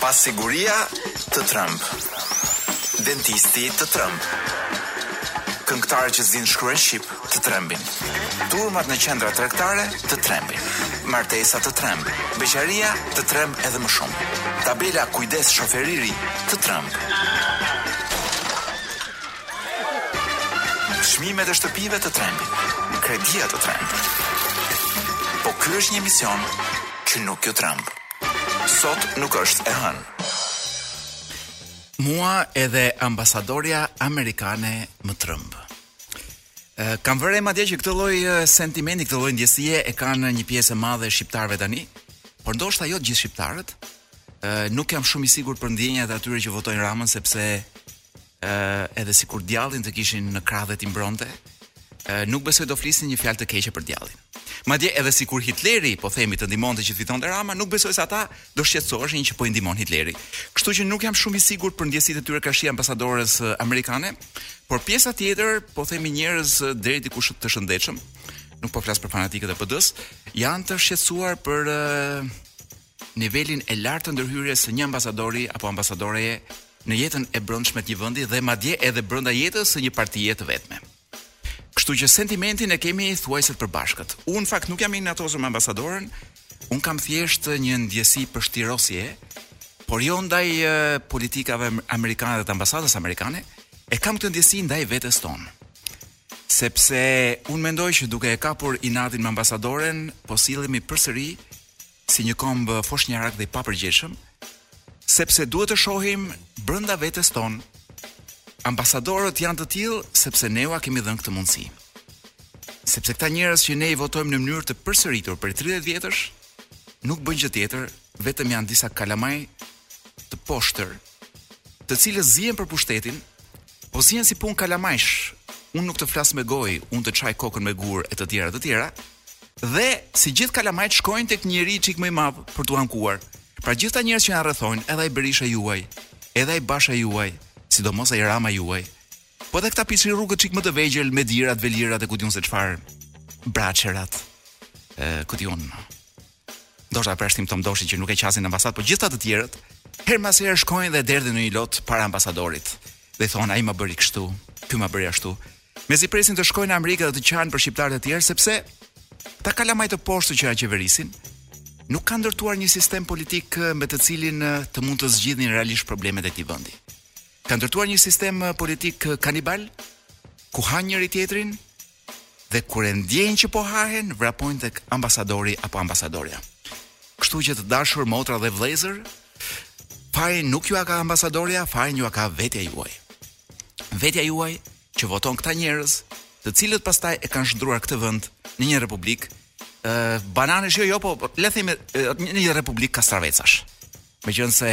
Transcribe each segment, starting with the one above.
Pasiguria të tremb, dentisti të tremb, këngëtarët që s'dinë të shkruajnë shqip të trembin, turmat në qendra tregtare të trembin, martesa të tremb, beqaria të tremb edhe më shumë. Tabela kujdes shofer i ri të tremb. Çmimet e shtëpive të trembin, kredia të tremb. Po ky është një emision që nuk ju tremb. Sot nuk është e hënë. Mua edhe ambasadorja amerikane më tremb. Kam vënë re madje që këtë lloj sentimenti, këtë lloj ndjesie e kanë një pjesë e madhe e shqiptarëve tani, por ndoshta jo të gjithë shqiptarët. Nuk jam shumë i sigurt për ndjenjat e atyre që votojnë Ramën sepse ë edhe sikur djallin të kishin në krah dhe t'i mbronte, ë nuk besoj do flisnin një fjalë të keqe për djallin. Madje edhe sikur Hitleri, po themi të ndihmonte që të fitonte Rama, nuk besoj se ata do shqetësoheshin që po i ndihmon Hitleri. Kështu që nuk jam shumë i sigurt për ndjesitë e tyre karshi ambasadores amerikane, por pjesa tjetër, po themi njerëz deri diku të shëndetshëm, nuk po flas për fanatikët e PD-s, janë të shqetësuar për nivelin e lartë të ndërhyrjes së një ambasadori apo ambasadoreje në jetën e brendshme të një vendi dhe madje edhe brenda jetës së një partie të vetme. Kështu që sentimentin e kemi thuajse të përbashkët. Unë fakt nuk jam i inatosur me ambasadoren, unë kam thjesht një ndjesi pështirosje, por jo ndaj politikave amerikane dhe të ambasadës amerikane, e kam këtë ndjesi ndaj vetes tonë. Sepse unë mendoj që duke e kapur inatin me ambasadoren, po sillemi përsëri si një komb foshnjarak dhe i papërgjegjshëm, sepse duhet të shohim brenda vetes tonë. Ambasadorët janë të tillë sepse ne ua kemi dhënë këtë mundësi. Sepse këta njerëz që ne i votojmë në mënyrë të përsëritur prej 30 vjetësh nuk bëjnë gjë tjetër, vetëm janë disa kalamaj të poshtër, të cilët zihen për pushtetin, Po zihen si punë kalamajsh. Unë nuk të flas me gojë, unë të çaj kokën me gur e të tjera të tjera. Dhe si gjithë kalamajt shkojnë tek një njeri çik më i madh për t'u ankuar. Pra gjithë këta njerëz që na rrethojnë, edhe ai Berisha juaj, edhe ai Basha juaj, sidomos ai Rama juaj. Po edhe këta pisirrugët çik më të vegjël Medirat, Velirat e ku di unë se çfarë. Braçerat. Ë, ku di unë. ndoshta përjashtim Tom Doshi që nuk e qasin në ambasadë, por gjithë këta të tjerët herë pas herë shkojnë dhe derdhin nga një lot para ambasadorit. Dhe thonë ai më bëri kështu, ky më bëri ashtu. Mezi presin të shkojnë në Amerikë dhe të qahen për shqiptarët e tjerë sepse këta kalamaj të poshtër që na qeverisin nuk kanë ndërtuar një sistem politik eh, me të cilin eh, të mund të zgjidhin realisht problemet e këtij vendi. Kanë ndërtuar një sistem eh, politik kanibal ku hanë njëri-tjetrin, dhe kur e ndjejnë që po hahen, vrapojnë tek ambasadori apo ambasadorja. Kështu që të dashur motra dhe vëllezër, fajin nuk jua ka ambasadorja, fajin jua ka vetja juaj. Vetja juaj që voton këta njerëz, të cilët pastaj e kanë shndërruar këtë vend në një republikë bananesh jo jo po le të themi në një republikë kastravecash. Meqenëse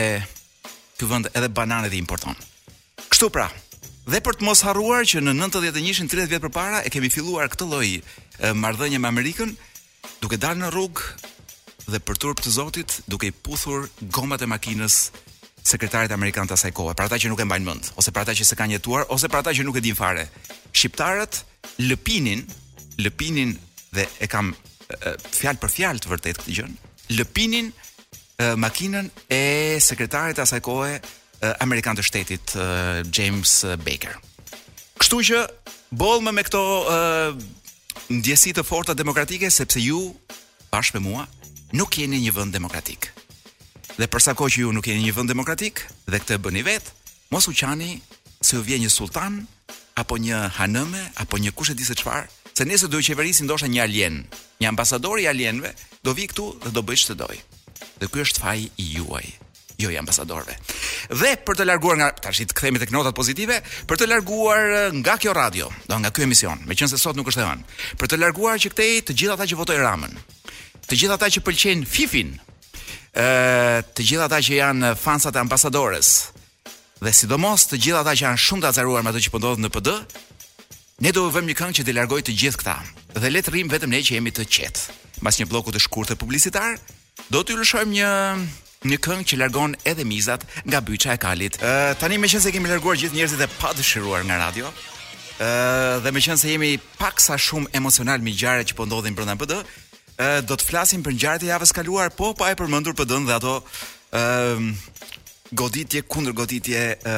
ky vend edhe bananet i importon. Kështu pra, dhe për të mos harruar që në nëntëdhjetë e një tridhjetë vjet përpara e kemi filluar këtë lloj marrëdhënie me Amerikën, duke dalë në rrugë dhe për turp të Zotit duke i puthur gomat e makinës sekretarit amerikan të asaj kohe, për ata që nuk e mbajnë mend, ose për ata që s'e kanë jetuar, ose për ata që nuk e dinë fare. Shqiptarët lëpinin, lëpinin dhe e kam fjalë për fjalë të vërtetë këtë gjë, lëpinin makinën e sekretarit të asaj kohe amerikan të shtetit James Baker. Kështu që boll më me këto ndjesi të forta demokratike sepse ju bashkë me mua nuk jeni një vend demokratik. Dhe për sa kohë që ju nuk jeni një vend demokratik dhe këtë e bëni vetë, mos u qani se u vjen një sulltan apo një hanëme apo një kush e di se çfarë, se nëse do ju qeverisë ndoshta një alien, një ambasador i alienëve, do vi këtu dhe do bëjë ç'të dojë. Dhe ky është faji juaj. jo i ambasadorëve. Dhe për të larguar nga tash të kthehemi tek notat pozitive, për të larguar nga kjo radio, do nga ky emision, meqenëse sot nuk është e hënë, për të larguar që këtej të gjithë ata që votojnë Ramën, të gjithë ata që pëlqejnë Fifin, ë të gjithë ata që janë fansat e ambasadores dhe sidomos të gjithë ata që janë shumë të acaruar me ato që po ndodh në PD, ne do të vëmë një këngë që të largojë të gjithë këta. Dhe le të rrim vetëm ne që jemi të qetë. Mbas një bloku të shkurtër publicitar, Do t'ju lëshojmë një një këngë që largon edhe mizat nga byça e kalit. Ë tani meqenëse kemi larguar gjithë njerëzit e padëshiruar nga radio. Ë dhe meqenëse jemi pak sa shumë emocionalë me gjërat që po ndodhin brenda PD, ë do të flasim për ngjarjet e javës kaluar, po pa e përmendur PD-n dhe ato ë goditje kundër goditje ë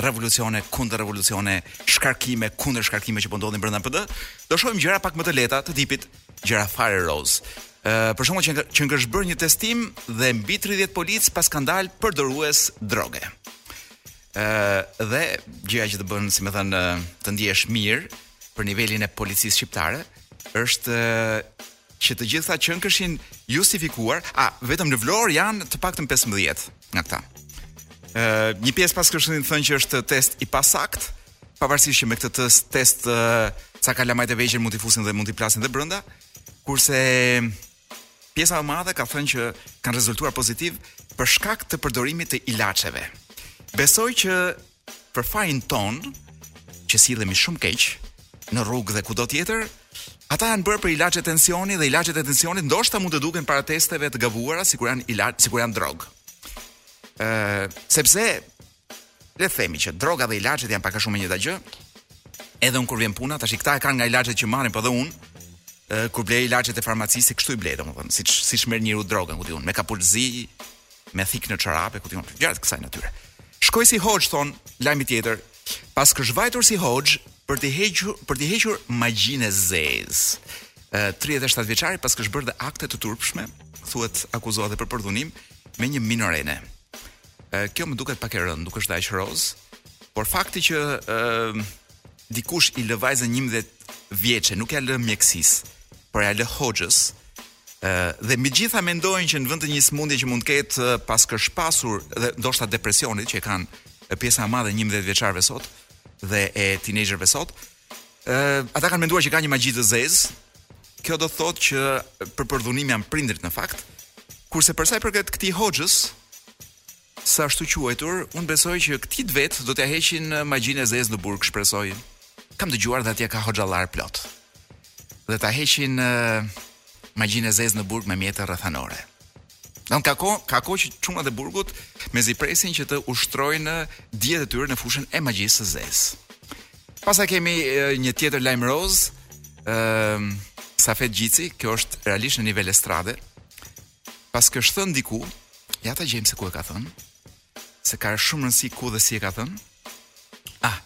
revolucione kundër revolucione, shkarkime kundër shkarkime që po ndodhin brenda PD. Do shohim gjëra pak më të lehta të tipit gjëra fare roz. Ë uh, për shembull që qenkësh bërë një testim dhe mbi 30 policë paskan dalë përdorues droge. Ë uh, dhe gjëja që të bën, si me thënë, të ndihesh mirë për nivelin e policisë shqiptare është uh, që të gjithë qenkëshin justifikuar, a, vetëm në Vlorë janë të paktën 15 nga këta. Uh, një pjesë paskëshin thënë që është test i pasakt, pavarësisht që me këtë tes, test ca kalamaj të vegjël mund t'i fusin dhe mund t'i plasin dhe brenda, kurse pjesa e madhe ka thënë që kanë rezultuar pozitiv për shkak të përdorimit të ilaçeve. Besoj që për fajin tonë që sillemi shumë keq në rrugë dhe kudo tjetër, ata janë bërë për ilaçe tensioni dhe ilaçet e tensionit ndoshta mund të duken para testeve të gabuara sikur janë ilaç, sikur janë drogë. Ëh, sepse Le të themi që droga dhe ilaçet janë pak a shumë e njëjta gjë. Edhe un kur vjen puna, tashi këta e kanë nga ilaçet që marrin, po dhe un kur blej ilaçet e farmacisë, kështu i blej domethënë, siç siç merr njeriu drogën, ku di un, me kapuç zi, me thikë në çorape, ku di un, gjëra të kësaj natyre. Shkoi si hoxhë thonë, lajmi tjetër. Paskësh vajtur si hoxhë për të hequr për të hequr magjinë e zezë. 37 vjeçari paskësh bërë dhe akte të turpshme, thuhet akuzohet edhe për përdhunim me një minorene. Kjo më duket pak e rëndë, nuk është dhe aq rozë, por fakti që ë dikush i lë vajzën 11 vjeçe, nuk ja lë mjekësisë, por ja lë hoxhës. ë dhe mbi të gjitha mendojnë që në vend të një sëmundje që mund të ketë paskësh pasur dhe ndoshta depresionit që e kanë pjesa e madhe 11 vjeçarëve sot dhe e teenagerëve sot, ë ata kanë menduar që ka një magji të zezë. Kjo do të thotë që për përdhunim janë prindërit në fakt. Kurse për sa i përket këtij hoxhës, së ashtuquajtur, unë besoj që këtij vetë do t'ja heqin magjinë e zezë në burg, shpresoj. Kam dëgjuar dhe atje ka hoxhallar plot. Dhe ta heqin magjinë e zezë në burg me mjete rrethanore. Don ka kohë, ka kohë që çunat e burgut mezi presin që të ushtrojnë dijet e tyre në fushën e magjisë së zezë. Pastaj kemi një tjetër lajm rozë, ë ehm, Safet Gjici, kjo është realisht në nivel estrade. Paskësh thënë diku, ja ta gjejmë se ku e ka thënë. se ka shumë rëndësi ku dhe si e ka thënë. Ah,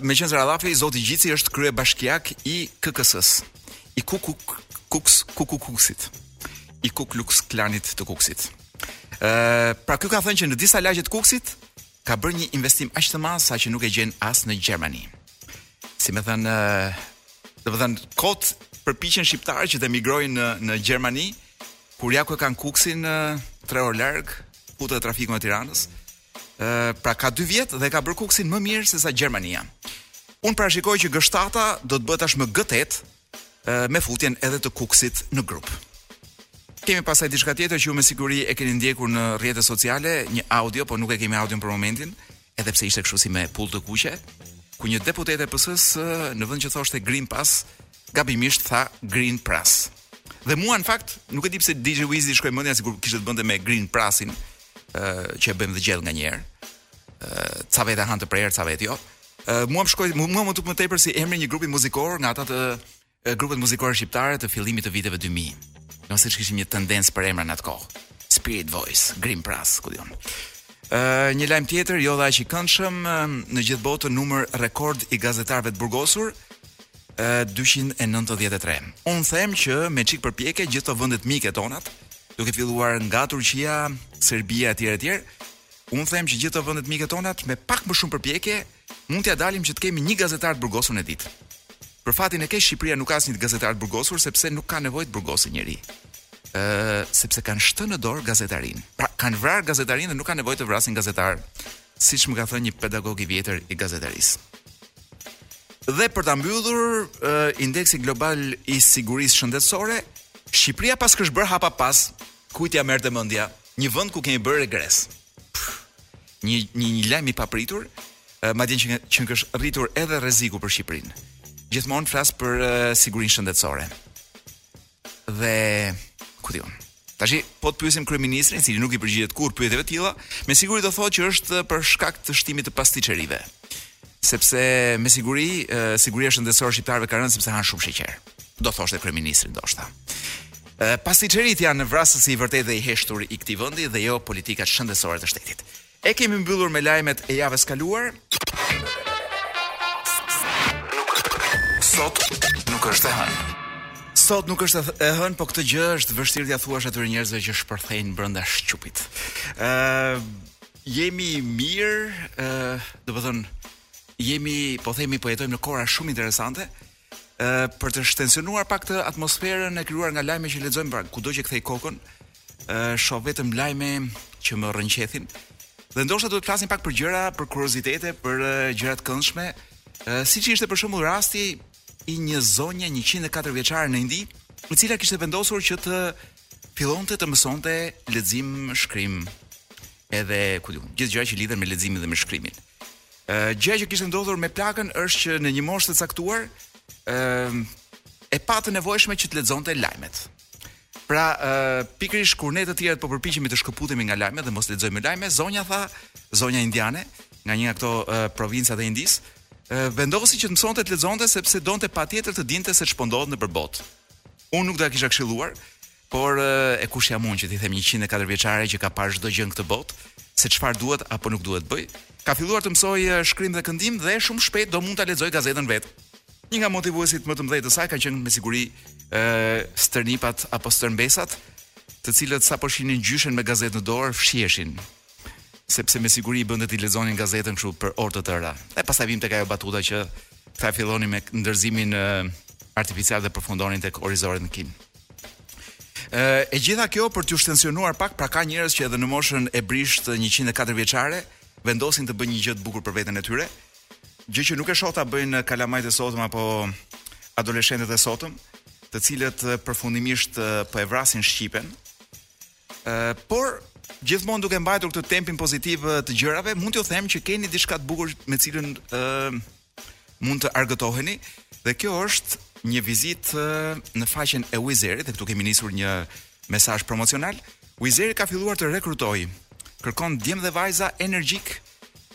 meqenë zëra fjala, Zoti Gjici është kryebashkiak i KKS-s, i Kukuk Kuks Kukukuksit, i Ku Klux Klanit të Kuksit. Ë, pra ky ka thënë që në disa lagje të Kuksit ka bërë një investim aq të madh saqë nuk e gjen as në Gjermani. Si me thënë, do të thënë kot përpiqen shqiptarët që të emigrojnë në në Gjermani, kur ja ku e kanë Kuksin 3 orë larg, fut edhe trafikun e Tiranës. Ë pra ka 2 vjet dhe ka bërë Kuksin më mirë sesa Gjermania. Un parashikoj që G7-a do të bëhet tashmë G8 me futjen edhe të Kuksit në grup. Kemi pastaj diçka tjetër që ju me siguri e keni ndjekur në rrjetet sociale, një audio, po nuk e kemi audion për momentin. edhe pse ishte kështu si me pull të kuqe, ku një deputete e PS-së në vend që thoshte Green Pass, gabimisht tha Green Pras. Dhe mua në fakt nuk e di pse DJ Wiz i shkoi mendja sikur kishte të bënte me Green Prasin, ë uh, që e bëjmë dhe gjellë nganjëherë. ë uh, ca veta e hanë të prerë, ca veta jo. ë uh, mua më shkoi mua m'u duk më tepër si emri një grupi muzikor nga ata të grupet muzikore shqiptare të fillimit të viteve 2000. Ne seç kishim një tendencë për emra në atë kohë. Spirit Voice, Green Pras, ku di unë. Uh, një lajm tjetër, jo dhe aq i këndshëm, në gjithë botën numër rekord i gazetarëve të burgosur, 293. Unë them që me çik përpjekje gjithë këto vendet mike tonat, duke filluar nga Turqia, Serbia etj etj. Unë them që gjithë këto vendet mike tonat me pak më shumë përpjekje Mund t'ia dalim që të kemi një gazetar të burgosur në ditë. Për fatin e keq Shqipëria nuk ka asnjë gazetar të burgosur sepse nuk ka nevojë të burgosë njeri. Ë, sepse kanë shtënë në dorë gazetarinë. Pra, kanë vrarë gazetarinë dhe nuk kanë nevojë të vrasin gazetarë, siç më ka thënë një pedagog i vjetër i gazetarisë. Dhe për ta mbyllur, ë, indeksi global i sigurisë shëndetësore, Shqipëria paskësh bërë hapa pas, kujt ia merrte mendja, një vend ku kemi bërë regres. një një një lajm i papritur, eh, madje që nga- që është rritur edhe rreziku për Shqipërinë. Gjithmonë flas për eh, sigurinë shëndetësore. Dhe ku di unë. Tashi po të pyesim kryeministrin, i cili nuk i përgjigjet kurrë pyetjeve të tilla, me siguri do thotë që është eh, për shkak të shtimit të pastiçerive. Sepse me siguri eh, siguria shëndetësore e shqiptarëve ka rënë sepse hanë shumë sheqer. Do thoshte kryeministri ndoshta. Pastiçeritë janë vrasësi i vërtetë dhe i heshtur i këtij vendi dhe jo politikat shëndetësore të shtetit. E kemi mbyllur me lajmet e javës kaluar. Sot nuk është e hënë. Sot nuk është e hënë, po këtë gjë është vështirë t'ia thuash atyre njerëzve që shpërthejnë brenda grupit. Ë uh, jemi mirë, ë uh, domethënë jemi po themi po jetojmë në kohëra shumë interesante. për të shtensionuar pak të atmosferën e krijuar nga lajmet që lexojmë pra kudo që kthej kokën, ë shoh vetëm lajme që më rrënqethin. Dhe ndoshta duhet të flasim pak për gjëra, për kuriozitete, për gjëra të këndshme, ë siç ishte për shembull rasti i një zonje 104 vjeçare në Indi, e cila kishte vendosur që të fillonte të mësonte lexim, shkrim, edhe ku di unë, gjithë gjërat që lidhen me leximin dhe me shkrimin. Gjëja që kishte ndodhur me plakën është që në një moshë të caktuar, ë e pa të nevojshme që të lexonte lajmet. Pra, ë pikërisht kur ne të tjerët po përpiqemi të shkëputemi nga lajmet dhe mos lexojmë lajme, zonja tha, zonja indiane, nga një nga këto provincat e Indisë, vendosi që të mësonte të lexonte sepse donte patjetër të dinte se ç'po ndodhte nëpër botë. Unë nuk do ta kisha këshilluar, Por e kush jam unë që t'i them 104 vjeçare që ka parë çdo gjë në këtë botë, se çfarë duhet apo nuk duhet të bëjë? Ka filluar të mësojë shkrim dhe këndim dhe shumë shpejt do mund ta lexojë gazetën vetë. Një nga motivuesit më të mëdhenj të saj kanë qenë me siguri ë stërnipat apo stërmbesat, të cilët sapo shihnin gjyshen me gazetë në dorë, fshiheshin sepse me siguri i bënte t'i lexonin gazetën kështu për orë të tëra. E pastaj vim tek ajo batuta që këta fillonin me ndërzimin artificial dhe përfundonin tek orizoret në Kinë. E gjitha kjo për t'ju çtensionuar pak, pra ka njerëz që edhe në moshën e brishtë 104 vjeçare vendosin të bëjnë një gjë të bukur për veten e tyre. Gjë që nuk e shoh ta bëjnë kalamajt e sotëm apo adoleshentët e sotëm, të cilët përfundimisht po e vrasin shqipen. Ë, por gjithmonë duke mbajtur këtë tempin pozitiv të gjërave, mund t'ju them që keni diçka të bukur me të cilën ë mund të argëtoheni dhe kjo është një vizitë në faqen e Wizz Air-it, dhe këtu kemi nisur një mesazh promocional. Wizz Air-i ka filluar të rekrutojë, kërkon djem dhe vajza energjikë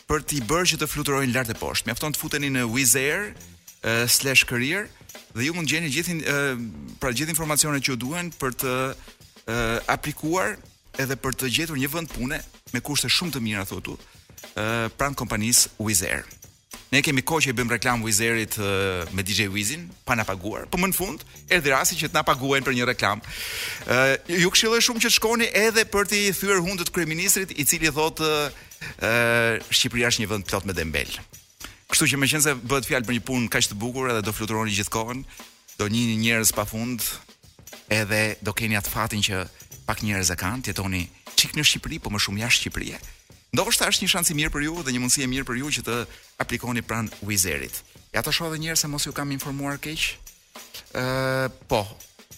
për t'i bërë që të fluturojnë lart e poshtë. Mjafton të futeni në Wizz Air uh, slash career dhe ju mund gjeni gjithin uh, pra gjithë informacionet që ju duhen për të uh, aplikuar edhe për të gjetur një vend pune me kushte shumë të mira thotë uh, pranë kompanisë Wizz Air. Ne kemi kohë që i bëjmë reklamë Wizz Air-it me DJ Wizin pa na paguar, po më në fund erdhi rasti që të na paguajnë për një reklamë. Ë uh, ju këshilloj shumë që të shkoni edhe për të thyer hundët kryeministrit i cili thotë ë uh, Shqipëria është një vend plot me dembelë. Kështu që meqense bëhet fjalë për një punë kaq të bukur edhe do fluturoni gjithë kohën, do njihni njerëz pa fund, edhe do keni atë fatin që pak njerëz e kanë, të jetoni çik në Shqipëri, po më shumë jashtë Shqipërisë. Ndoshta është një shans i mirë për ju dhe një mundësi e mirë për ju që të aplikoni pranë Wizz Air-it. Ja ta shoh edhe një herë se mos ju kam informuar keq. Ë, uh, po,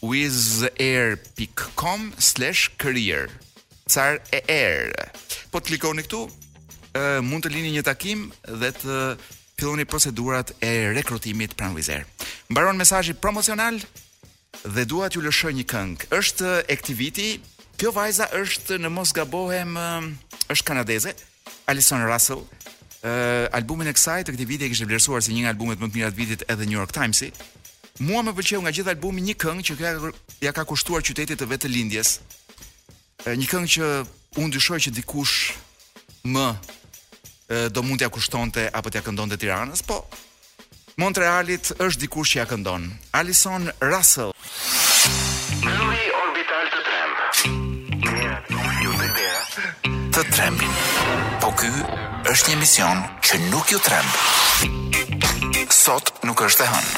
wizzair.com/career. Car e er. Po të klikoni këtu, ë uh, mund të lini një takim dhe të filloni procedurat e rekrutimit pranë Wizz Air. Mbaron mesazhi promocional Dhe dua t'ju lëshoj një këngë. Është e këtij viti. Kjo vajza është në mos gabohem është kanadeze, Allison Russell. Uh, albumin e kësaj të këtij viti e kishte vlerësuar si një nga albumet më të mira të vitit edhe New York Times-i. Mua më pëlqeu nga gjithë albumi një këngë që ka ia ka kushtuar qytetit të vet të lindjes. Një këngë që unë dyshoj që dikush më do mund t'ia kushtonte apo t'ia këndonte Tiranës, po Montrealit është dikush që ia këndon. Allison Russell. Numri orbital të tremb. Të tremb. Po ky është një emision që nuk ju tremb. Sot nuk është e hënë.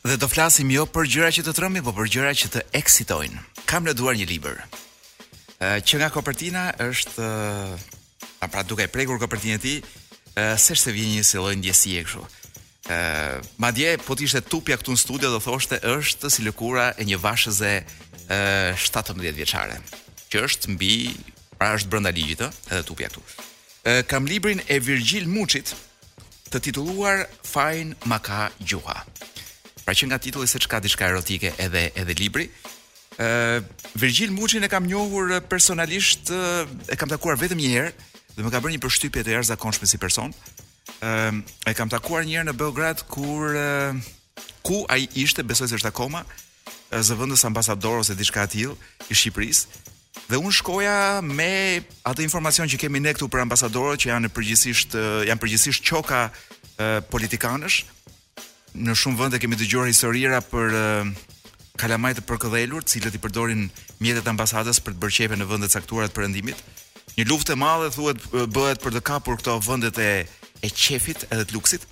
Dhe do flasim jo për gjëra që të trembin, por për gjëra që të eksitojnë. Kam në duar një libër. Ë që nga kopertina është ë pra duke prekur kopertinën e tij, ë seç të vjen një si lloj ndjesie kështu. Ë madje po të ishte Tupja këtu në studio do thoshte është si lëkura e një vashëze ë 17 vjeçare, që është mbi pra është brenda ligjit ë, edhe Tupja këtu. Ë kam librin e Virgjil Muçit, Të titulluar Fajin ma ka gjuha. Pra që nga titulli seç ka diçka erotike edhe edhe libri. Ë Virgjil Muçin e kam njohur personalisht, e kam takuar vetëm një herë dhe më ka bërë një përshtypje të jashtëzakonshme si person. Ë e kam takuar një herë në Beograd kur ku ai ishte, besoj se është akoma, zëvendës ambasador ose diçka e tillë i Shqipërisë. Dhe unë shkoja me atë informacion që kemi ne këtu për ambasadorët që janë përgjithsisht janë përgjithsisht qoka politikanësh. Në shumë vende kemi dëgjuar historira për kalamaj të përkëdhelur, të cilët i përdorin mjetet e ambasadës për të bërë qefe në vende të caktuara të perëndimit. Një luftë e madhe thuhet bëhet për të kapur këto vendet e e qefit edhe të luksit.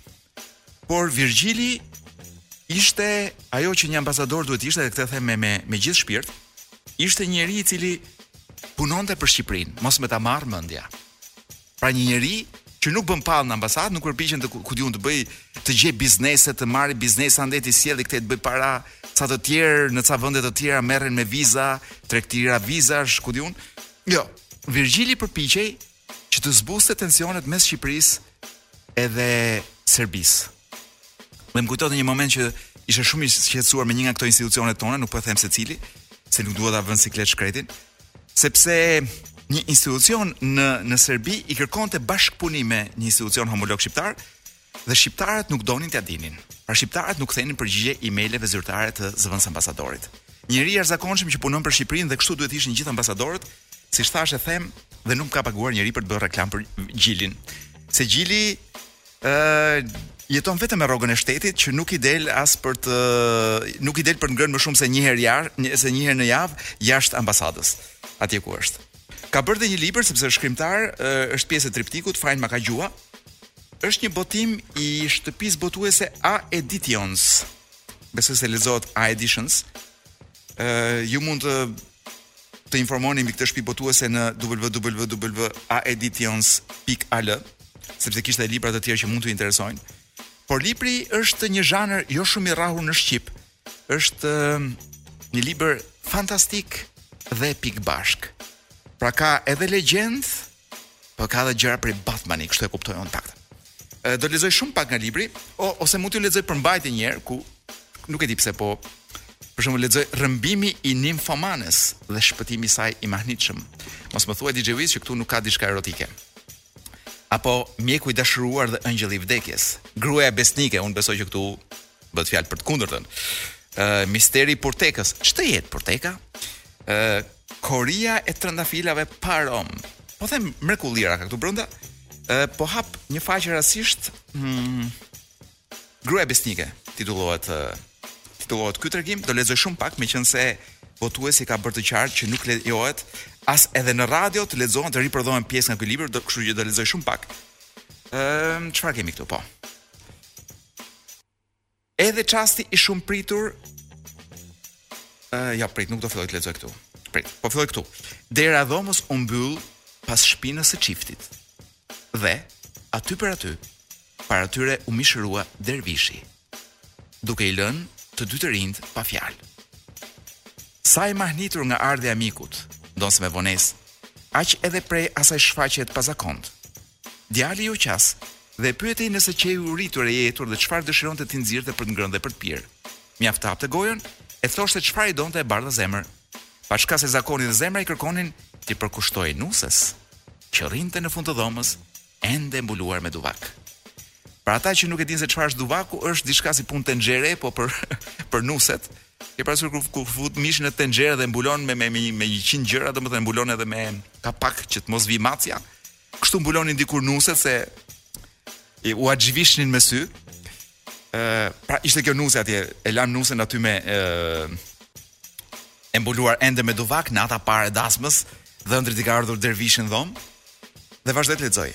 Por Virgjili ishte ajo që një ambasador duhet ishte dhe këtë e them me me me gjithë shpirt, ishte një njeri i cili punonte për Shqipërinë, mos me ta marr mendja. Pra një njeri që nuk bën pall në ambasadë, nuk përpiqet të ku di unë të bëj të gjej biznese, të marrë biznese andej të sjelli këtë të bëj para, ca të tjerë në ca vende të tjera merren me viza, tregtira vizash, ku di unë. Jo, Virgjili përpiqej që të zbuste tensionet mes Shqipërisë edhe Serbisë. Dhe më kujtohet një moment që ishte shumë i shqetësuar me një nga këto institucionet tona, nuk po them se cili, se nuk dua ta vë në siklet shkretin, sepse një institucion në në Serbi i kërkonte bashkëpunim me një institucion homolog shqiptar Dhe shqiptarët nuk donin t'ia dinin. Pra shqiptarët nuk kthenin përgjigje emaileve zyrtare të zëvendës ambasadorit. Njeri i jashtëzakonshëm që punon për Shqipërinë dhe kështu duhet të ishin gjithë ambasadorët, siç thashë them dhe nuk më ka paguar njeri për të bërë reklamë për Gjilin. Se Gjili ë uh, jeton vetëm me rrogën e shtetit që nuk i del as për të nuk i del për të ngrënë më shumë se një herë jashtë, se një herë në javë jashtë ambasadës. Atje ku është. Ka bërë dhe një libër sepse është shkrimtar, është pjesë e triptikut, fajin ma ka gjuha. Është një botim i shtëpisë botuese A Editions. Besoj se lexohet A Editions. Ë uh, ju mund të të informoni mbi këtë shtëpi botuese në www.aeditions.al, sepse kishte libra të tjerë që mund t'ju interesojnë. Por libri është një zhanër jo shumë i rrahur në shqip. Është uh, një libër fantastik dhe epik bashkë. Pra ka edhe legjendë, Po ka edhe gjëra prej Batmani, kështu e kuptoj unë të paktën. Do lexoj shumë pak nga libri, o, ose mund t'ju lexoj përmbajtje një herë nuk e di pse po për shembull lexoj rrëmbimi i nimfomanes dhe shpëtimi i saj i mahnitshëm. Mos më thuaj DJ Wiz që këtu nuk ka diçka erotike. Apo mjeku i dashuruar dhe ëngjëlli i vdekjes. Gruaja besnike, unë besoj që këtu Bëhet fjalë për të kundërtën. Ë uh, misteri i Portekës. Ç'të jetë Porteka? Ë uh, Koria e trëndafilave pa aromë. Po them mrekullira ka këtu brenda. Ë uh, po hap një faqe rastisht. Hmm, Gruaja besnike titullohet uh, titullohet ky tregim, do lexoj shumë pak meqense botuesi ka bërë të qartë që nuk lejohet as edhe në radio të lexohen të riprodhohen pjesë nga ky libër, kështu që do lexoj shumë pak. Ëm, ehm, çfarë kemi këtu po? Edhe çasti i shumëpritur uh, Jo prit, nuk do filloj të lexoj këtu Prit, po filloj këtu Dera e dhomës u mbyll pas shpinës së çiftit. Dhe aty për aty, para tyre u mishërua dervishi, duke i lënë të dy të rinjtë pa fjalë. Sa i mahnitur nga ardhja e mikut, ndonëse me vonesë, aq edhe prej asaj shfaqjeje të pazakontë, Djali iu qas dhe e pyeti nëse qe i uritur e i etur dhe çfarë dëshironte t'i nxirrte për të ngrënë dhe për të pirë. Mjaft të hapte gojën, e thoshte çfarë i donte e bardha zemër. Paçka se zakoni dhe zemra i kërkonin t'i përkushtohej nuses, që rrinte në fund të dhomës, ende e mbuluar me duvak. Për ata që nuk e dinë se çfarë është duvaku, është diçka si punë tenxhere, po për nuset, Ke parasysh kur kur fut mishin në tenxhere dhe mbulon me me me 100 gjëra, domethënë mbulon edhe me kapak që të mos vijë macja. Kështu mbulonin dikur nuset se ua xhivisnin me sy. Ë, pra ishte kjo nuse atje, e lamë nusen aty me ë e mbuluar ende me duvak nata e parë e dasmës, dhëndrit i ka ardhur dervishi në dhomë dhe vazhdoj të lexoj.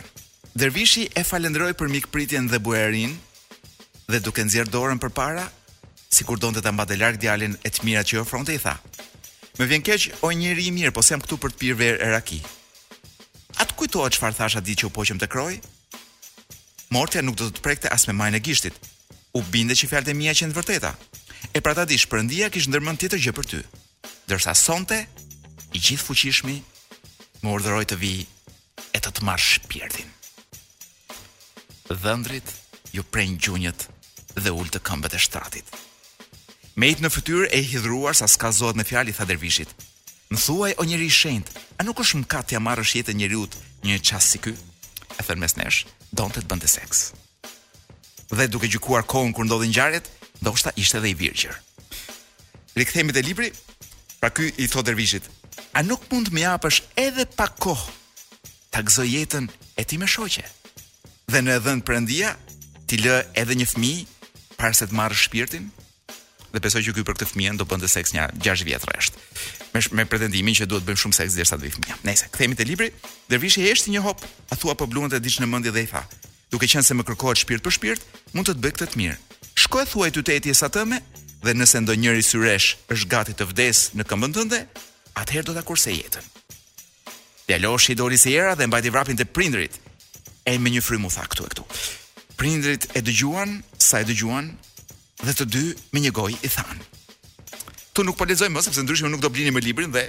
Dervishi e falënderoi për mikpritjen dhe bujarinë dhe duke nxjerr dorën përpara, sikur donte ta mbante larg djalin e të mirat që i ofronte i tha: "Më vjen keq o njeri i mirë, po s'jam këtu për të pirë verë e raki. A të kujtohet çfarë thashë atë ditë që u poqëm te kroi? Mortja nuk do të të prekte as me majën e gishtit. U binde që fjalët e mia qenë të vërteta. E pra ta dish, Perëndia kish ndërmend tjetër gjë për ty. Ndërsa sonte i Gjithëfuqishmi më urdhëroi të vij e të të marr shpirtin. Dhëndrit iu prenë gjunjët dhe u ul te këmbët e shtratit. Meit në fytyrë e i hidhëruar sa s'kallëzohet me fjalë i tha dervishit. Më thuaj o njeri i shenjtë, a nuk është mkat t'ia marrësh jetën njeriut në një çast si ky? E thënë mes nesh, donte të bënte seks. Dhe duke gjykuar kohën kur ndodhin ngjarjet, ndoshta ishte edhe i virgjër. Rikthehemi te libri. Pra ky i thotë dervishit, a nuk mund të më japësh edhe pak kohë ta gëzoj jetën e tij me shoqe. Dhe në dhëntë Perëndia t'i lërë edhe një fëmijë para se t'i marrë shpirtin, dhe besoj që ky për këtë fëmijën do bënte seks nja 6 vjet rresht. Me me pretendimin që duhet të bëjmë shumë seks derisa të vijë fëmija. Nëse kthehemi te libri, dervishi heshti një hop, a thua po bluante diç në mendje dhe i tha, duke qenë se më kërkohet shpirt për shpirt, mund të të bëj këtë të mirë. Shko e thuaju tyt eti e sat ëme, dhe nëse ndonjëri syresh është gati të vdesë në këmbën tënde, atëherë do ta kursej jetën. Djaloshi doli si era dhe mbajti vrapin te prindërit. Ai me një frymë u tha këtu e këtu. Prindërit e dëgjuan sa e dëgjuan dhe të dy me një gojë i thanë. Këtu nuk po lexoj më sepse ndryshe nuk do blini më librin dhe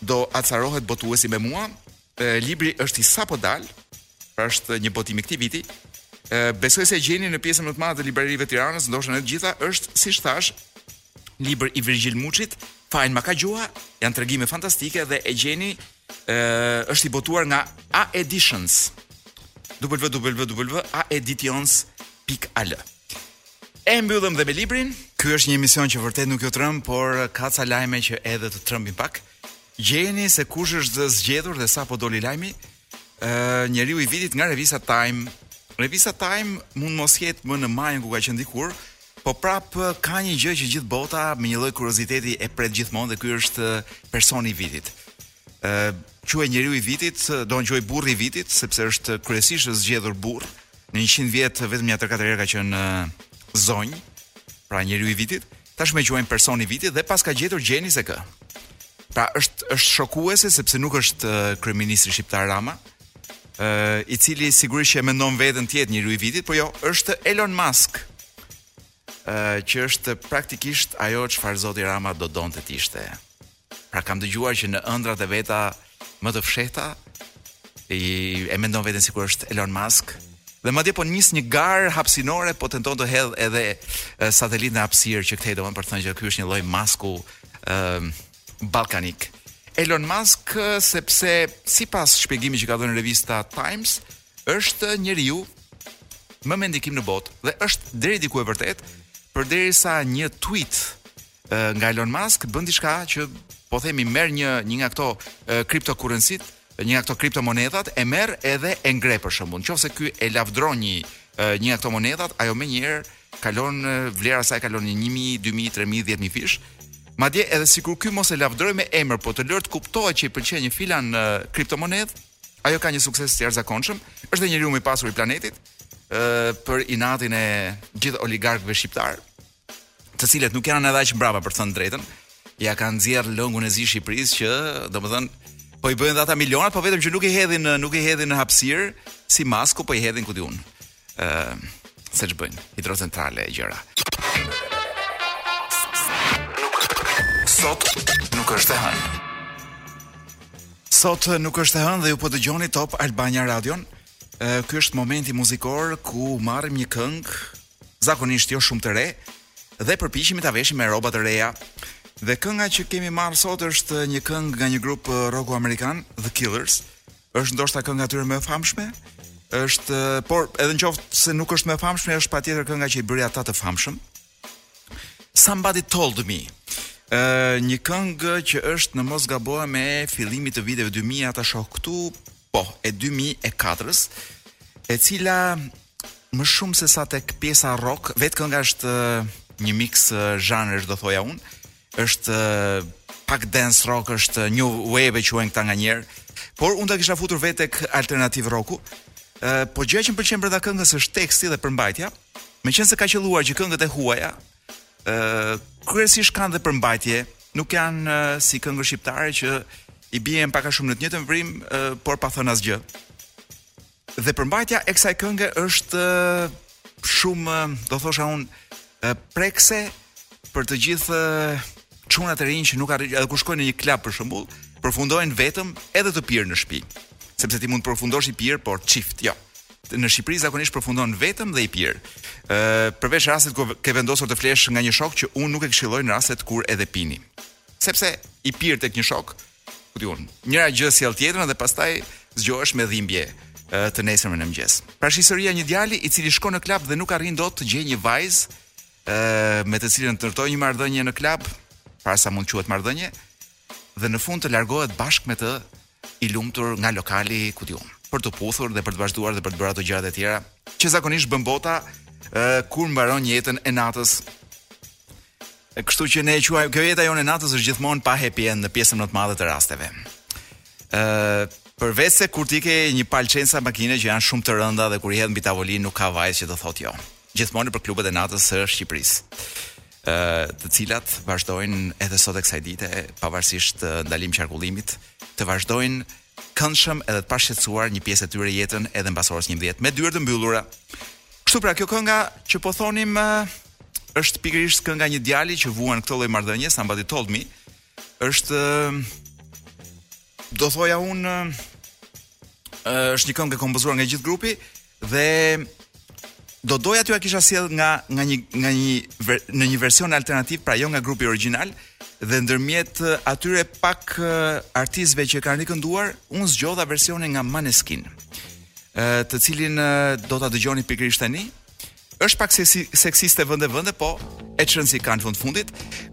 do acarohet botuesi me mua. E, libri është i sapodalë, pra është një botim i këtij viti. E, besoj se e gjeni në pjesën më të madhe të librarive të Tiranës, ndoshta në të gjitha është, siç thashë, libër i Virgjil Muçit, Fajin ma ka gjuha, janë tregime fantastike dhe e gjeni ë është i botuar nga A Editions. www.aeditions.al. E mbyllëm dhe me librin. Ky është një emision që vërtet nuk ju tremb, por ka ca lajme që edhe të trembin pak. Gjeni se kush është zgjedhur dhe sapo doli lajmi, Ëh, njeriu i vitit nga revista Time. Revista Time mund mos jetë më në majën ku ka qenë dikur, po prap ka një gjë që gjithë bota me një lloj kurioziteti e pret gjithmonë dhe ky është personi i vitit. Ëh, quhej njeriu i vitit, do të quhej burri i vitit sepse është kryesisht zgjedhur burrë. Në 100 vjet vetëm nja 3-4 herë ka qenë zonjë, pra njeriu i vitit. Tashmë e quajnë personi i vitit dhe paska gjetur gjeni se kë. Pra është është shokuese sepse nuk është kryeministri shqiptar Rama, ë i cili sigurisht që e mendon veten të jetë njeriu i vitit, por jo, është Elon Musk. ë që është praktikisht ajo çfarë zoti Rama do donte të ishte. Pra kam dëgjuar që në ëndrrat e veta më të fshehta ai e mendon veten sikur është Elon Musk dhe madje po nis një garë hapësinore po tenton të hedhë edhe satelitë në hapësirë që këtej do me qenë për të thënë që ky është një lloj masku ë ballkanik. Elon Musk sepse sipas shpjegimit që ka dhënë revista Times është njeriu më me ndikim në botë dhe është deri diku e vërtetë përderisa një tweet nga Elon Musk bën diçka që po themi merr një një nga këto kriptokurrensit, një nga këto kriptomonedhat e merr edhe e ngre për shembull. Nëse ky e lavdron një një nga këto monedhat, ajo menjëherë kalon vlera e saj kalon nja 1000, 2000, 3000, 10000 fish. Madje edhe sikur ky mos e lavdërojë me emër, po të lërë të kuptohet që i pëlqen një filan kriptomonedhë, ajo ka një sukses të jashtëzakonshëm, është dhe njeriu më i pasur i planetit, ë për inatin e gjithë oligarkëve shqiptarë. të cilët nuk janë edhe aq mbrapa për të thënë të drejtën, ia kanë nxjerr lëngun e zi Shqipërisë që, domethënë, po i bëjnë dhe ata milionat, po vetëm që nuk i hedhin nuk i hedhin në hapësirë si Masku, po i hedhin ku di unë. Ë, uh, se ç'bëjnë? Hidrocentrale e gjëra. Sot nuk është e hënë. Sot nuk është e hënë dhe ju po dëgjoni Top Albania Radion. Ky është momenti muzikor ku marrim një këngë zakonisht jo shumë të re dhe përpiqemi ta veshim me rroba të reja. Dhe kënga që kemi marrë sot është një këngë nga një grup uh, rocku amerikan, The Killers. Është ndoshta kënga e tyre më e famshme. Është, uh, por edhe nëse nuk është më e famshme, është patjetër kënga që i bëri ata të famshëm. Somebody told me. Ë uh, një këngë që është në mos gaboj e fillimit të viteve 2000, ja ta shoh këtu, po, e 2004-s, e cila më shumë se sa tek pjesa rock, vetë kënga është një mix zhanresh do thoja unë. Është pak dance rock, është new wave e quajnë këta nganjëherë. Por unë ta kisha futur vetë tek alternativ rocku. Ë, po gjëja që më pëlqen brenda këngës është teksti dhe përmbajtja. Meqenëse ka qëlluar që këngët e huaja ë kryesisht kanë dhe përmbajtje, nuk janë si këngët shqiptare që i bien pak a shumë në të njëjtën vrimë, por pa thënë asgjë. Dhe përmbajtja e kësaj kënge është shumë, do thosha unë, prekëse për të gjithë çunat e rinj që nuk arrijnë, edhe kur shkojnë në një klub për shembull, përfundojnë vetëm edhe të pirë në shtëpi. Sepse ti mund të përfundosh i pirë, por çift, jo. Në Shqipëri zakonisht përfundon vetëm dhe i pirë. Ë, përveç rastit kur ke vendosur të flesh nga një shok që unë nuk e këshilloj në rastet kur edhe pini. Sepse i pirë tek një shok, ë ku di unë, njëra gjë sjell tjetrën dhe pastaj zgjohesh me dhimbje të nesërmen në mëngjes. Pra është historia e një djali i cili shkon në klub dhe nuk arrin dot të gjejë një vajzë ë me të cilën të ndërtojë një marrëdhënie në klub, për aq sa mund të quhet marrëdhënie, dhe në fund të largohet bashkë me të i lumtur nga lokali, ku di unë, për t'u puthur dhe për të vazhduar dhe për të bërë ato gjërat e tjera, që zakonisht bën bota ë kur mbaron jetën e natës E kështu që ne e quajmë kjo jeta jonë e natës është gjithmonë pa happy end në pjesën më të madhe të rasteve. Ë përveç se kur ti ke një palë çelsa makine që janë shumë të rënda dhe kur i hedh mbi tavolinë nuk ka vajzë që të thotë jo. Gjithmonë për klubet e natës së Shqipërisë. Ë të cilat vazhdojnë edhe sot e kësaj dite pavarësisht ndalim qarkullimit të vazhdojnë këndshëm edhe të pashqetësuar një pjesë e tyre jetën edhe mbas orës 11 me dyer të mbyllura. Kështu pra kjo kënga që po thonim është pikërisht kënga një djali që vuan këtë lloj marrëdhënie, Somebody Told Me. Është do thoja un është një këngë e kompozuar nga gjithë grupi dhe do doja t'jua kisha sjell nga nga një nga një ver, në një version alternativ, pra jo nga grupi origjinal dhe ndërmjet atyre pak artistëve që kanë rikënduar, un zgjodha versionin nga Maneskin. Ë të cilin do ta dëgjoni pikërisht tani. Është pak seksi, seksiste vende vende, po ç'rëndësi ka në fund fundit.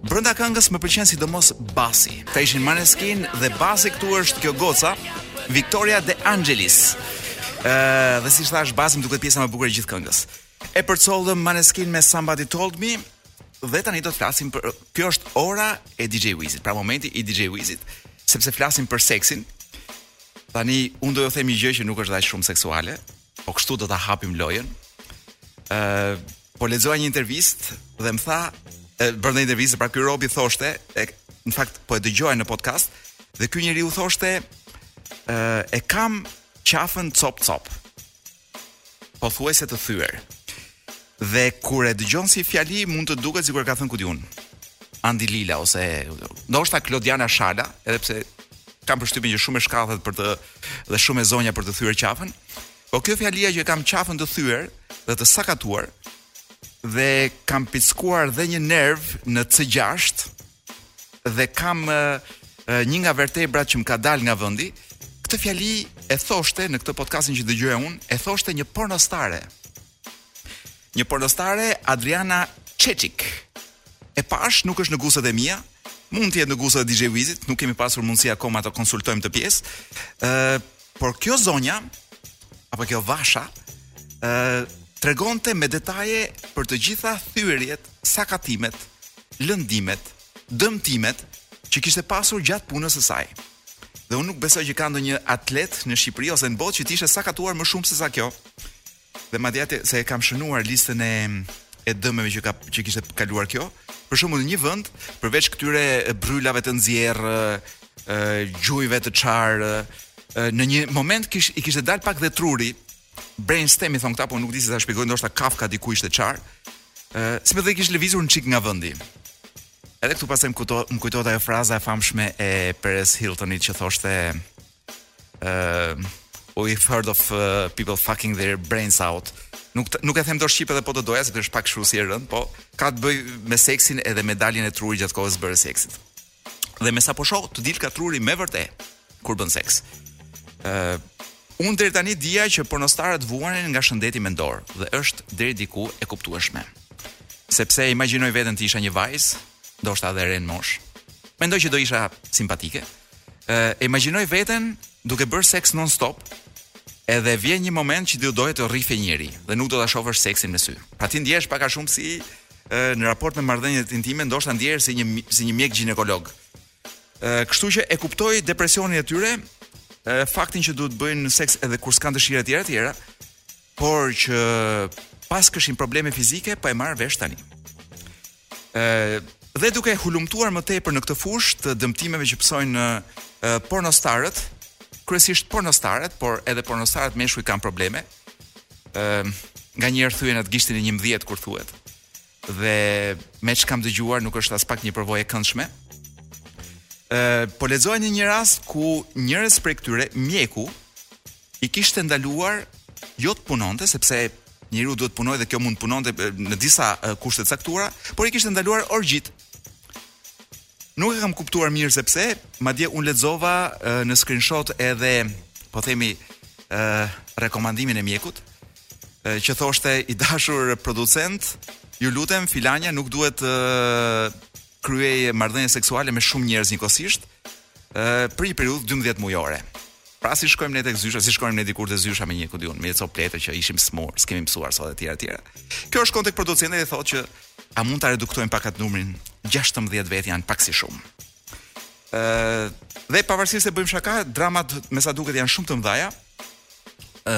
Brenda këngës më pëlqen sidomos basi. Këta ishin Maneskin dhe basi këtu është kjo goca, Victoria De Angelis. Ë dhe si thash, basi më duket pjesa më e bukur e gjithë këngës. E përcollëm Maneskin me Somebody Told Me dhe tani do të flasim për kjo është ora e DJ Wizit, pra momenti i DJ Wizit, sepse flasim për seksin. Tani unë do t'ju them një gjë që nuk është dhe aq shumë seksuale, Po kështu do ta hapim lojën. Ë uh, po lexoja një intervistë dhe më tha brenda intervistës pra ky robi thoshte, e, në fakt po e dëgjoja në podcast dhe ky njeriu thoshte ë e kam qafën cop cop. Pothuajse të thyer. Dhe kur e dëgjon si fjali mund të duket sikur e ka thënë ku di un, Andi Lila ose ndoshta Klodiana Shala, edhe pse kam përshtypjen që është shumë e shkathët për të dhe shumë e zonja për të thyer qafën. Po kjo fjalia që kam qafën të thyer dhe të sakatuar dhe kam pickuar dhe një nerv në C6, dhe kam e, e, një nga vertebrat që më ka dal nga vendi, këtë fjali e thoshte në këtë podcastin që dëgjoja unë, e thoshte një pornostare. Një pornostare Adriana Çeçik. E pash nuk është në gustet e mia, mund të jetë në gustet e DJ Wizit, nuk kemi pasur mundësi akoma të konsultojmë këtë pjesë. Ë, Por kjo zonja apo kjo vasha ë uh, tregonte me detaje për të gjitha thyerjet, sakatimet, lëndimet, dëmtimet që kishte pasur gjatë punës së saj. Dhe unë nuk besoj që ka ndonjë atlet në Shqipëri ose në botë që të ishte sakatuar më shumë se sa kjo. Dhe madje a thua se e kam shënuar listën e e dëmeve që ka që kishte kaluar kjo. Për shembull në një vend, përveç këtyre brylave të nxjerrë, ë gjujve të çarë, në një moment kish, i kishte dal pak dhe truri. Brain stem i thon këta, po nuk di si ta shpjegoj, ndoshta kafka diku ishte çarë. Ë, si më dhe kish lëvizur një çik nga vendi. Edhe këtu pastaj m'u kujto, më kujtohet ajo fraza e famshme e Perez Hiltonit që thoshte Ëm uh, We've heard of uh, people fucking their brains out. Nuk nuk e them dot shqip edhe po të doja sepse është pak kështu si e rënd, po ka të bëj me seksin edhe me daljen e trurit gjatë kohës që bën seks. Dhe me sa po shoh, të dilka truri me vërtet kur bën seks. Ë uh, Unë deri tani dija që pornostarët vuanin nga shëndeti mendor dhe është deri diku e kuptueshme. Sepse imagjinoj veten të isha një vajzë, ndoshta edhe e re në moshë. Mendoj që do isha simpatike, e, imagjinoj veten duke bërë seks non stop, edhe vjen një moment që do doje të rrihje njeri dhe nuk do ta shofesh seksin me sy. Pra ti ndjehesh pak a shumë si në raport me marrëdhëniet intime, ndoshta ndjehesh si një si një mjek gjinekolog. Ë, kështu që e kuptoj depresionin e tyre, e, faktin që duhet të bëjnë seks edhe kur s'kan dëshirë e tjera e tjera. por që paskëshin probleme fizike, po e marr vesh tani. Ë dhe duke hulumtuar më tepër në këtë fushë të dëmtimeve që pësojnë pornostarët, kryesisht pornostaret, por edhe pornostarët meshkuj kanë probleme. Ë nga një herë thyen atë gishtin e 11 kur thuhet. dhe me ç'kam dëgjuar nuk është aspak një përvojë e këndshme. Ë po lexoja një, një rast ku njërës prej këtyre mjeku i kishte ndaluar jo të punonte sepse njeriu duhet të punojë dhe kjo mund të punonte në disa kushte të caktuara, por i kishte ndaluar orgjitë. Nuk e kam kuptuar mirë se pse, madje unë lexova një screenshot edhe po themi ë rekomandimin e mjekut që thoshte i dashur producent, ju lutem filanja nuk duhet të kryej marrëdhënie seksuale me shumë njerëz njëkohësisht ë për një periudhë 12 mujore. Pra si shkonim ne tek zysha, si shkonim ne dikur te zysha me një ku di unë, me një copë letër që ishim smur, s'kemi mësuar sot etj etj. Kjo shkon tek producenti dhe thotë që A mund ta reduktojmë pak atë numrin? 16 vetë janë pak si shumë. Ë dhe pavarësisht se bëjmë shaka, dramat me sa duket janë shumë të mëdha. Ë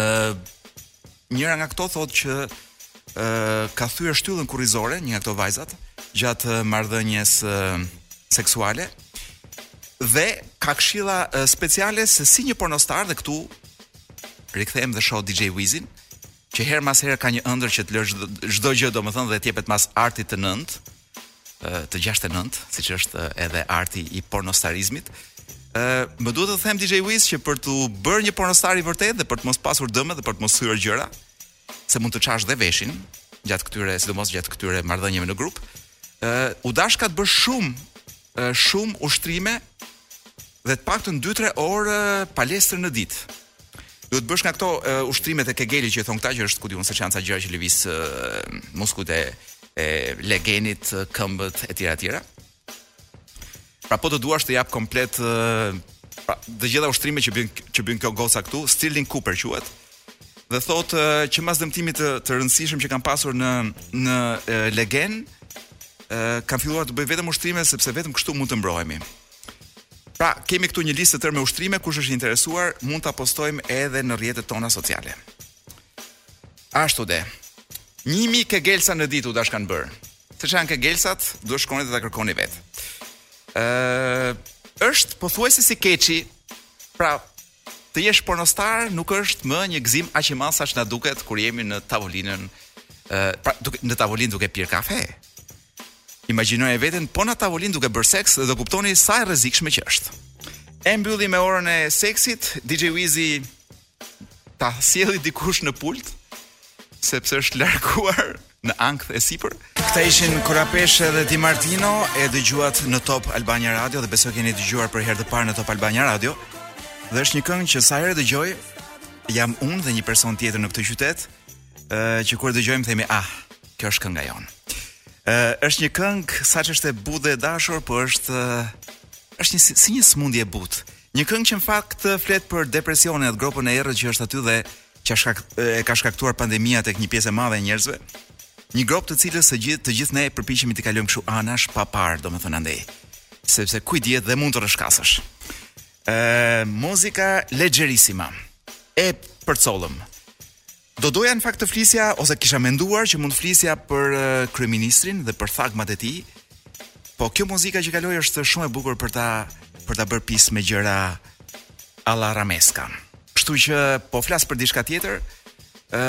njëra nga këto thotë që ë ka thyer shtyllën kurrizore një nga këto vajzat gjatë marrëdhënies seksuale dhe ka këshilla speciale se si një pornostar dhe këtu rikthehem dhe shoh DJ Wizin që herë mas herë ka një ëndërr që të lërë çdo gjë domethënë dhe të jepet mas artit të nëntë, të 69, siç është edhe arti i pornostarizmit. Ë, më duhet të them DJ Wiz që për t'u bërë një pornostar i vërtet dhe për të mos pasur dëme dhe për të mos thyer gjëra, se mund të çash dhe veshin gjatë këtyre, sidomos gjatë këtyre marrëdhënieve në grup. Ë, u dashka të bësh shumë shumë ushtrime dhe të paktën 2-3 orë palestër në ditë. Duhet të bësh nga këto uh, ushtrimet e kegelit që i thon këta që është ku di unë seç janë ca gjëra që lëviz uh, muskujt e e legenit, këmbët etj etj. Pra po të duash të jap komplet uh, pra, të gjitha ushtrimet që bën që bën kjo goca këtu, Stirling Cooper quhet. Dhe thotë uh, që mas dëmtimit të, të rëndësishëm që kam pasur në në uh, legen, uh, kam filluar të bëj vetëm ushtrime sepse vetëm kështu mund të mbrohemi. Pra, kemi këtu një listë të tërë me ushtrime, kush është i interesuar, mund ta postojmë edhe në rrjetet tona sociale. Ashtu de. Një mi kegelsa në ditë u dashkan bërë. Seç janë kegelsat, duhet të shkoni dhe ta kërkoni vetë. Uh, është pothuajse si keçi, pra të jesh pornostar nuk është më një gëzim aq i madh sa ç'na duket kur jemi në tavolinën pra duke në tavolinë duke pirë kafe. Imagjinoje veten po në tavolinë duke bërë seks dhe do kuptoni sa e rrezikshme që është. E mbyllim me orën e seksit, DJ Wizi ta sjelli dikush në pult sepse është larguar në ankth e sipër. Këta ishin Colapesce dhe Dimartino e dëgjuat në Top Albania Radio dhe besoj e keni dëgjuar për herë të parë në Top Albania Radio. Dhe është një këngë që sa herë e dëgjoj jam unë dhe një person tjetër në këtë qytet ë që kur e dëgjojmë themi ah, kjo është kënga jonë. Ë është një këngë saç është e butë dhe e dashur, por është është një si, si një smundje e butë. Një këngë që në fakt flet për depresionin atë gropën e errët që është aty dhe që shkak, e ka shkaktuar pandemia tek një pjesë e madhe e njerëzve. Një gropë të cilës së gjithë të gjithë ne përpiqemi t'i kalojmë kështu anash pa parë, domethënë andej. Sepse ku i dihet dhe mund të rrëshkasësh. Ë Musica leggerissima. E përcollëm. Do doja në fakt të flisja ose kisha menduar që mund të flisja për kryeministrin dhe për thagmet e tij. Po kjo muzika që kaloi është shumë e bukur për ta për ta bërë pis me gjëra alla rameska. Kështu që po flas për diçka tjetër. Ë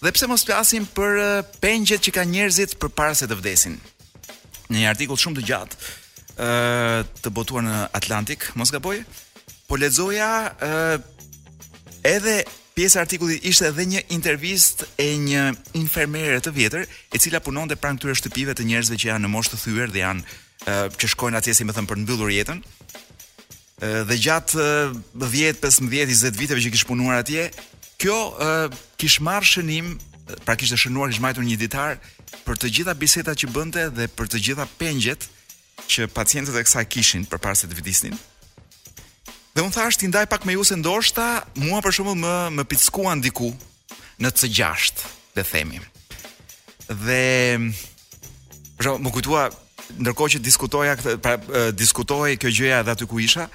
dhe pse mos flasim për pengjet që kanë njerëzit përpara se të vdesin. Në një artikull shumë të gjatë ë të botuar në Atlantik, mos gaboj, po lexoja ë edhe Pjesë e artikullit ishte edhe një intervistë e një infermere të vjetër, e cila punonte pranë këtyre shtëpive të njerëzve që janë në moshë të thyer dhe janë që shkojnë atje si me thënë për të mbyllur jetën. Dhe gjatë 10, 15, 20 viteve që kish punuar atje, kjo kish marrë shënim, pra kishte shënuar, kish majtur një ditar për të gjitha bisedat që bënte dhe për të gjitha pengjet që pacientët e kësaj kishin përpara se të vdisnin. Dhe unë thashë t'i ndaj pak me ju se ndoshta mua për shembull më pickuan diku në të gjashtë, le të themi. Dhe jo, më kujtua ndërkohë që diskutoja këtë, pra diskutohej kjo gjëja edhe aty ku isha,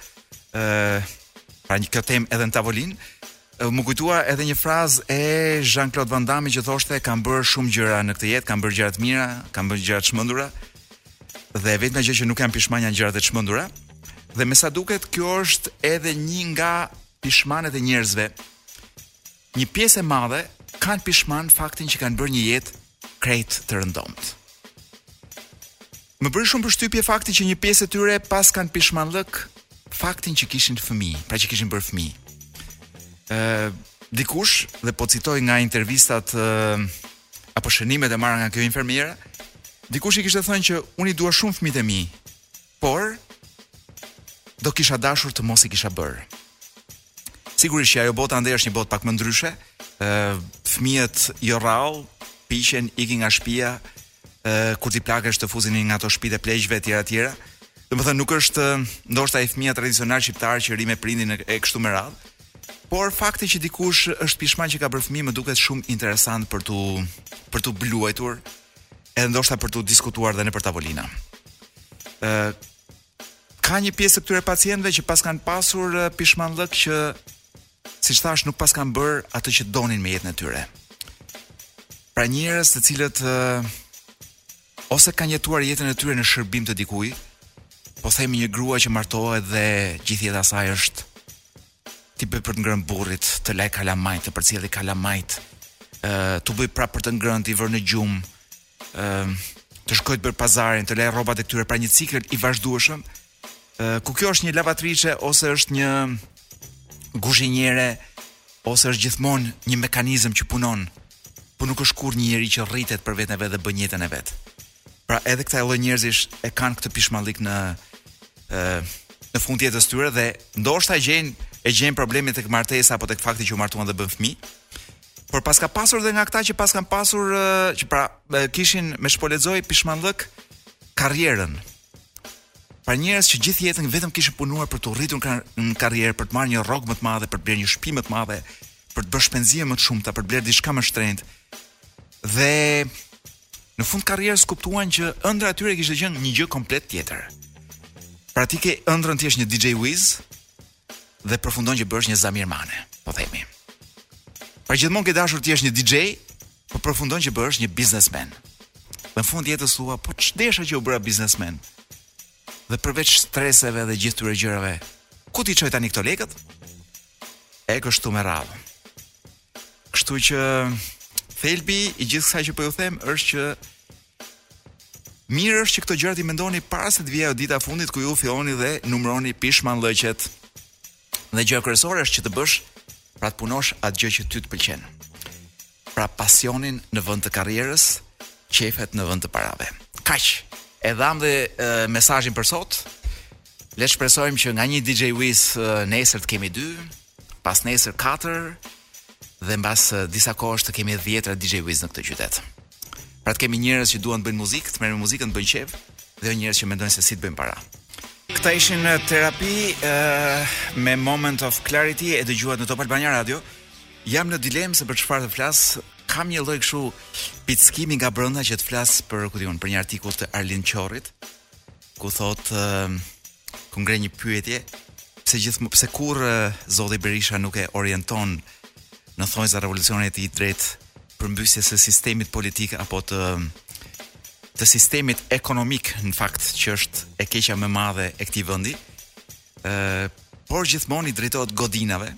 ë pra një këtë temë edhe në tavolinë, M'u kujtua edhe një frazë e Jean Claude Van Damme që thoshte kam bërë shumë gjëra në këtë jetë, kam bërë gjëra të mira, kam bërë gjëra të çmendura. Dhe e vetmja gjë që nuk jam pishman janë gjërat e çmendura. Dhe me sa duket kjo është edhe një nga pishmanet e njerëzve. Një pjesë e madhe kanë pishman faktin që kanë bërë një jetë krejt të rëndomtë. Më bëri shumë përshtypje fakti që një pjesë e tyre paskan pishmanllëk faktin që kishin fëmijë, pra që kishin bërë fëmijë. Ë dikush dhe po citoj nga intervistat e, apo shënimet e marra nga kjo infermiera, dikush i kishte thënë që unë i dua shumë fëmijët e mi, por do kisha dashur të mos i kisha bërë. Sigurisht që ajo bota andej është një botë pak më ndryshe, ë fëmijët jo rrallë, piqen, ikin nga shtëpia, ë kur ti plakesh të fusin në një nga ato shtëpitë e pleqve etj etj. Domethënë nuk është ndoshta ai fëmija tradicional shqiptar që rri me prindin e, e kështu me radhë. Por fakti që dikush është pishman që ka bërë fëmijë më duket shumë interesant për t'u për t'u bluajtur edhe ndoshta për t'u diskutuar dhe nëpër tavolina. ë Ka një pjesë të këtyre pacientëve që paskan pasur ë, pishmanllëk që Siç thashë nuk paskan bërë atë që donin me jetën e tyre. Pra njerëz të cilët ose kanë jetuar jetën e tyre në shërbim të dikujt, po themi një grua që martohet dhe gjithë jeta e saj është t'i bëjë për të ngrënë burrit, të lajë kalamajtë, të përcjelli kalamajtë, ë uh, t'u bëjë prapë për të ngrënë, t'i vërë në gjumë, ë uh, të shkojë të bëjë pazarin, të lajë rrobat e këtyre pra një cikël i vazhdueshëm, Ku kjo është një lavatriçe ose është një guzhinjere ose është gjithmonë një mekanizëm që punon, po nuk është kurrë një njeri që rritet për veten e vet dhe bën jetën e vet. Pra edhe këta lloj njerëzish e kanë këtë pishmanllëk në ë në fund të jetës së tyre dhe ndoshta gjejnë e gjejnë probleme tek martesa apo tek fakti që u martuan dhe bënë fëmijë. Por paska pasur dhe nga këta që paskan pasur që pra kishin meqë po lexoj pishmanllëk karrierën, Pra njerëz që gjithë jetën vetëm kishin punuar për t'u rritur në karrierë, për të marrë një rrogë më të madhe, për të blerë një shtëpi më të madhe, për të bërë shpenzime më të shumta, për të blerë diçka më të shtrenjtë. Dhe në fund të karrierës kuptuan që ëndrra e tyre kishte qenë një gjë komplet tjetër. Pra ti ke ëndrrën të jesh një DJ Wiz, dhe përfundon që bëhesh një Zamir Mane, po themi. Pra gjithmonë ke dashur të jesh një DJ, po përfundon që bëhesh një biznesmen. Në fund të jetës thua, po ç'desha që u bëra biznesmen? Dhe përveç streseve dhe gjithë këtyre gjërave, ku t'i çoj tani këto lekët? E kështu me radhë. Kështu që thelbi i gjithë kësaj që po ju them është që Mirë është që këto gjëra t'i mendoni para se të vijë ajo dita e fundit ku ju filloni dhe numëroni pishmanllëqet. Dhe gjëja kryesore është që të bësh pra të punosh atë gjë që ty të pëlqen. Pra pasionin në vend të karrierës, qejfet në vend të parave. Kaq. E dhamë dhe mesazhin për sot. Le të shpresojmë që nga një DJ Wiz nesër të kemi dy, Pasnesër katër dhe mbas eh, disa kohësh të kemi dhjetra DJ Wiz në këtë qytet. Pra të kemi njerëz që duan të bëjnë muzikë, të merren me muzikën, të bëjnë qejf dhe jo njerëz që mendojnë se si të bëjnë para. Këta ishin ë Therapy uh, me Moment of Clarity e dëgjuat në Top Albania Radio. Jam në dilemë se për çfarë të flas. Kam një lloj kështu pickimi nga brenda që të flas për ku di unë, për një artikull të Arlind Qorit ku thotë uh, Ku ngre një pyetje, pse gjithmonë pse kurrë zoti Berisha nuk e orienton në thonjza revolucionin e tij drejt përmbysjes së sistemit politik apo të të sistemit ekonomik në fakt që është e keqja më e madhe e këtij vendi. ë por gjithmonë i drejtohet godinave.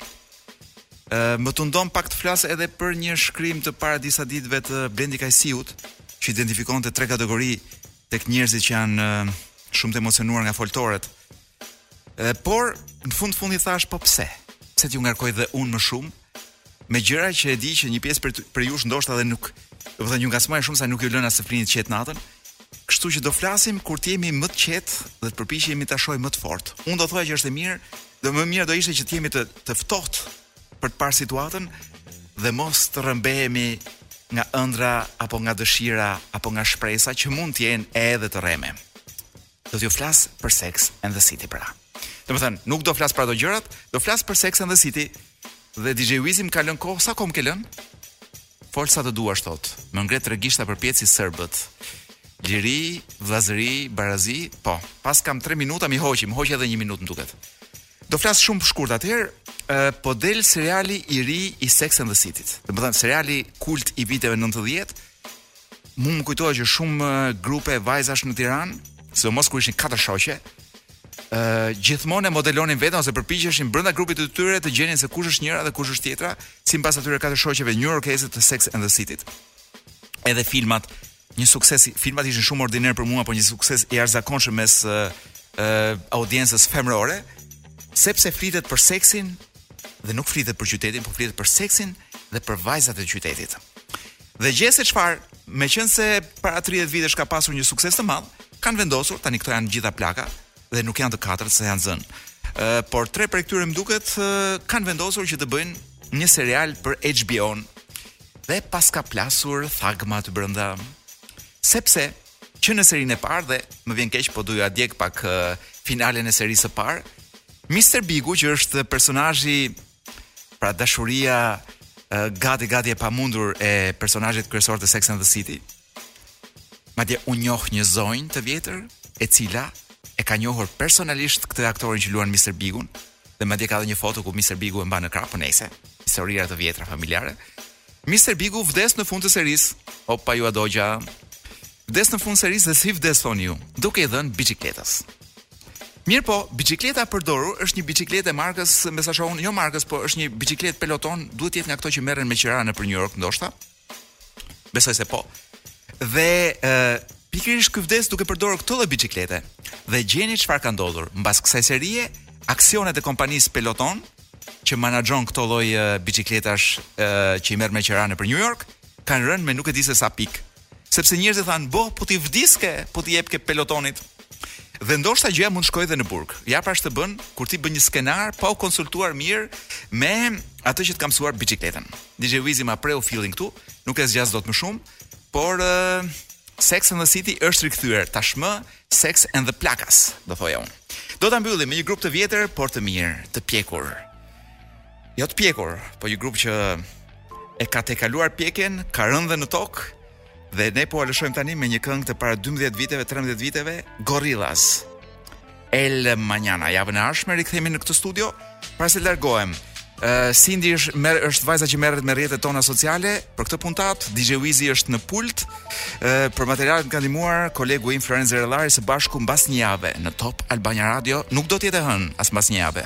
ë më tundon pak të flas edhe për një shkrim të para disa ditëve të Blendi Kajsiut, që identifikonte tre kategori tek njerëzit që janë shumë të emocionuar nga foltoret. Dhe por në fund të fundit thashë po pse? Pse t'ju ngarkoj dhe unë më shumë me gjëra që e di që një pjesë prej jush ndoshta dhe nuk, domethënë ju ngacmojnë shumë sa nuk ju lënë as të flini të qetë natën. Kështu që do flasim kur të jemi më të qetë dhe të përpiqemi ta shohim më të ftohtë. Unë do thoja që është e mirë, do më mirë do ishte që të jemi të të ftohtë për të parë situatën dhe mos të rrëmbehemi nga ëndrra apo nga dëshira apo nga shpresa që mund të jenë edhe të rreme. Do t'ju flas për Sex and the City pra. Domethënë, nuk do flas për ato gjërat, do flas për Sex and the City dhe DJ Wizi më ka lënë kohë sa kohë më ke lënë? Fol sa të duash thotë. Më ngre tre gishta përpjetë si serbët. Liri, vëllazëri, barazi, po. Paskam 3 minuta m'i hoqi, më hoqi edhe 1 minutë më duket. Do flas shumë shkurt atëherë, po del seriali i ri i Sex and the City. Domethënë seriali kult i viteve 90. Mu më kujtohet që shumë grupe vajzash në Tiranë, sidomos kur ishin katër shoqe, ë uh, gjithmonë e modelonin veten ose përpiqeshin brenda grupit të tyre të gjenin se kush është njëra dhe kush është tjetra, sipas atyre katër shoqeve njujorkeze të Sex and the City. Edhe filmat Një sukses, filmat ishin shumë ordinerë për mua, por një sukses i jashtëzakonshëm mes uh, audiencës femrore, sepse flitet për seksin dhe nuk flitet për qytetin, por flitet për seksin dhe për vajzat e qytetit. Dhe gje se çfarë, meqense para 30 vitesh ka pasur një sukses të madh, kanë vendosur tani këto janë gjitha plaka, dhe nuk janë të katërta se janë zënë. Ë uh, por tre prej këtyre më duket uh, kanë vendosur që të bëjnë një serial për HBO-n. Dhe paska plasur thagma brenda. Sepse që në serinë e parë dhe më vjen keq po do jua djeg pak uh, finalen e serisë së parë, Mr. Bigu që është personazhi pra dashuria uh, gati gati e pamundur e personazhit kryesor të Sex and the City, Madje unë njoh një zonjë të vjetër e cila e ka njohur personalisht këtë aktorin që luan Mr. Bigun dhe madje ka dhe një foto ku Mr. Bigu e mban në krahë nejse histori të vjetra familjare. Mr. Bigu vdes në fund të serisë. Opa jua dogja. Vdes në fund të serisë dhe si vdes thoni ju, duke i dhënë biçikletës. Mirëpo, biçikleta e përdorur është një biçikletë e markës, me sa shoh unë, jo markës, po është një biçikletë Peloton, duhet të jetë nga këto që merren me qira në New York ndoshta. Besoj se po. Dhe ë pikërisht ky vdes duke përdorur këtë lloj biçiklete. Dhe gjeni çfarë ka ndodhur. Mbas kësaj serie, aksionet e kompanisë Peloton që manaxhon këto lloj biçikletash që i merr me qera nëpër New York, kanë rënë me nuk e di se sa pikë. Sepse njerëzit thanë, "Boh, po ti vdiske, po t'i jepke Pelotonit." Dhe ndoshta gjëja mund të shkojë edhe në burg. Ja pra ç'të bën kur ti bën një skenar pa u konsultuar mirë me atë që të ka mësuar biçikletën. DJ Wizi ma preu fillin këtu, nuk e zgjas dot më shumë, por uh, Sex and the City është rikthyer tashmë Sex and the Plakas, do thoja unë. Do ta mbyllim me një grup të vjetër, por të mirë, të pjekur. Jo të pjekur, po një grup që e ka tejkaluar pjekjen, ka rënë dhe në tokë, Dhe ne po e lëshojmë tani me një këngë të para 12 viteve, 13 viteve, Gorillaz. El Manjana, javën e ardhshme rikthehemi në këtë studio, para se të largohem. Uh, Sindi është, mer, është vajza që merret me rrjetet tona sociale për këtë puntatë, DJ Wizi është në pult. Uh, për materialet ka ndihmuar kolegu im Florenc Zerellari së bashku mbas një jave në Top Albania Radio, nuk do të jetë e hënë as mbas një jave.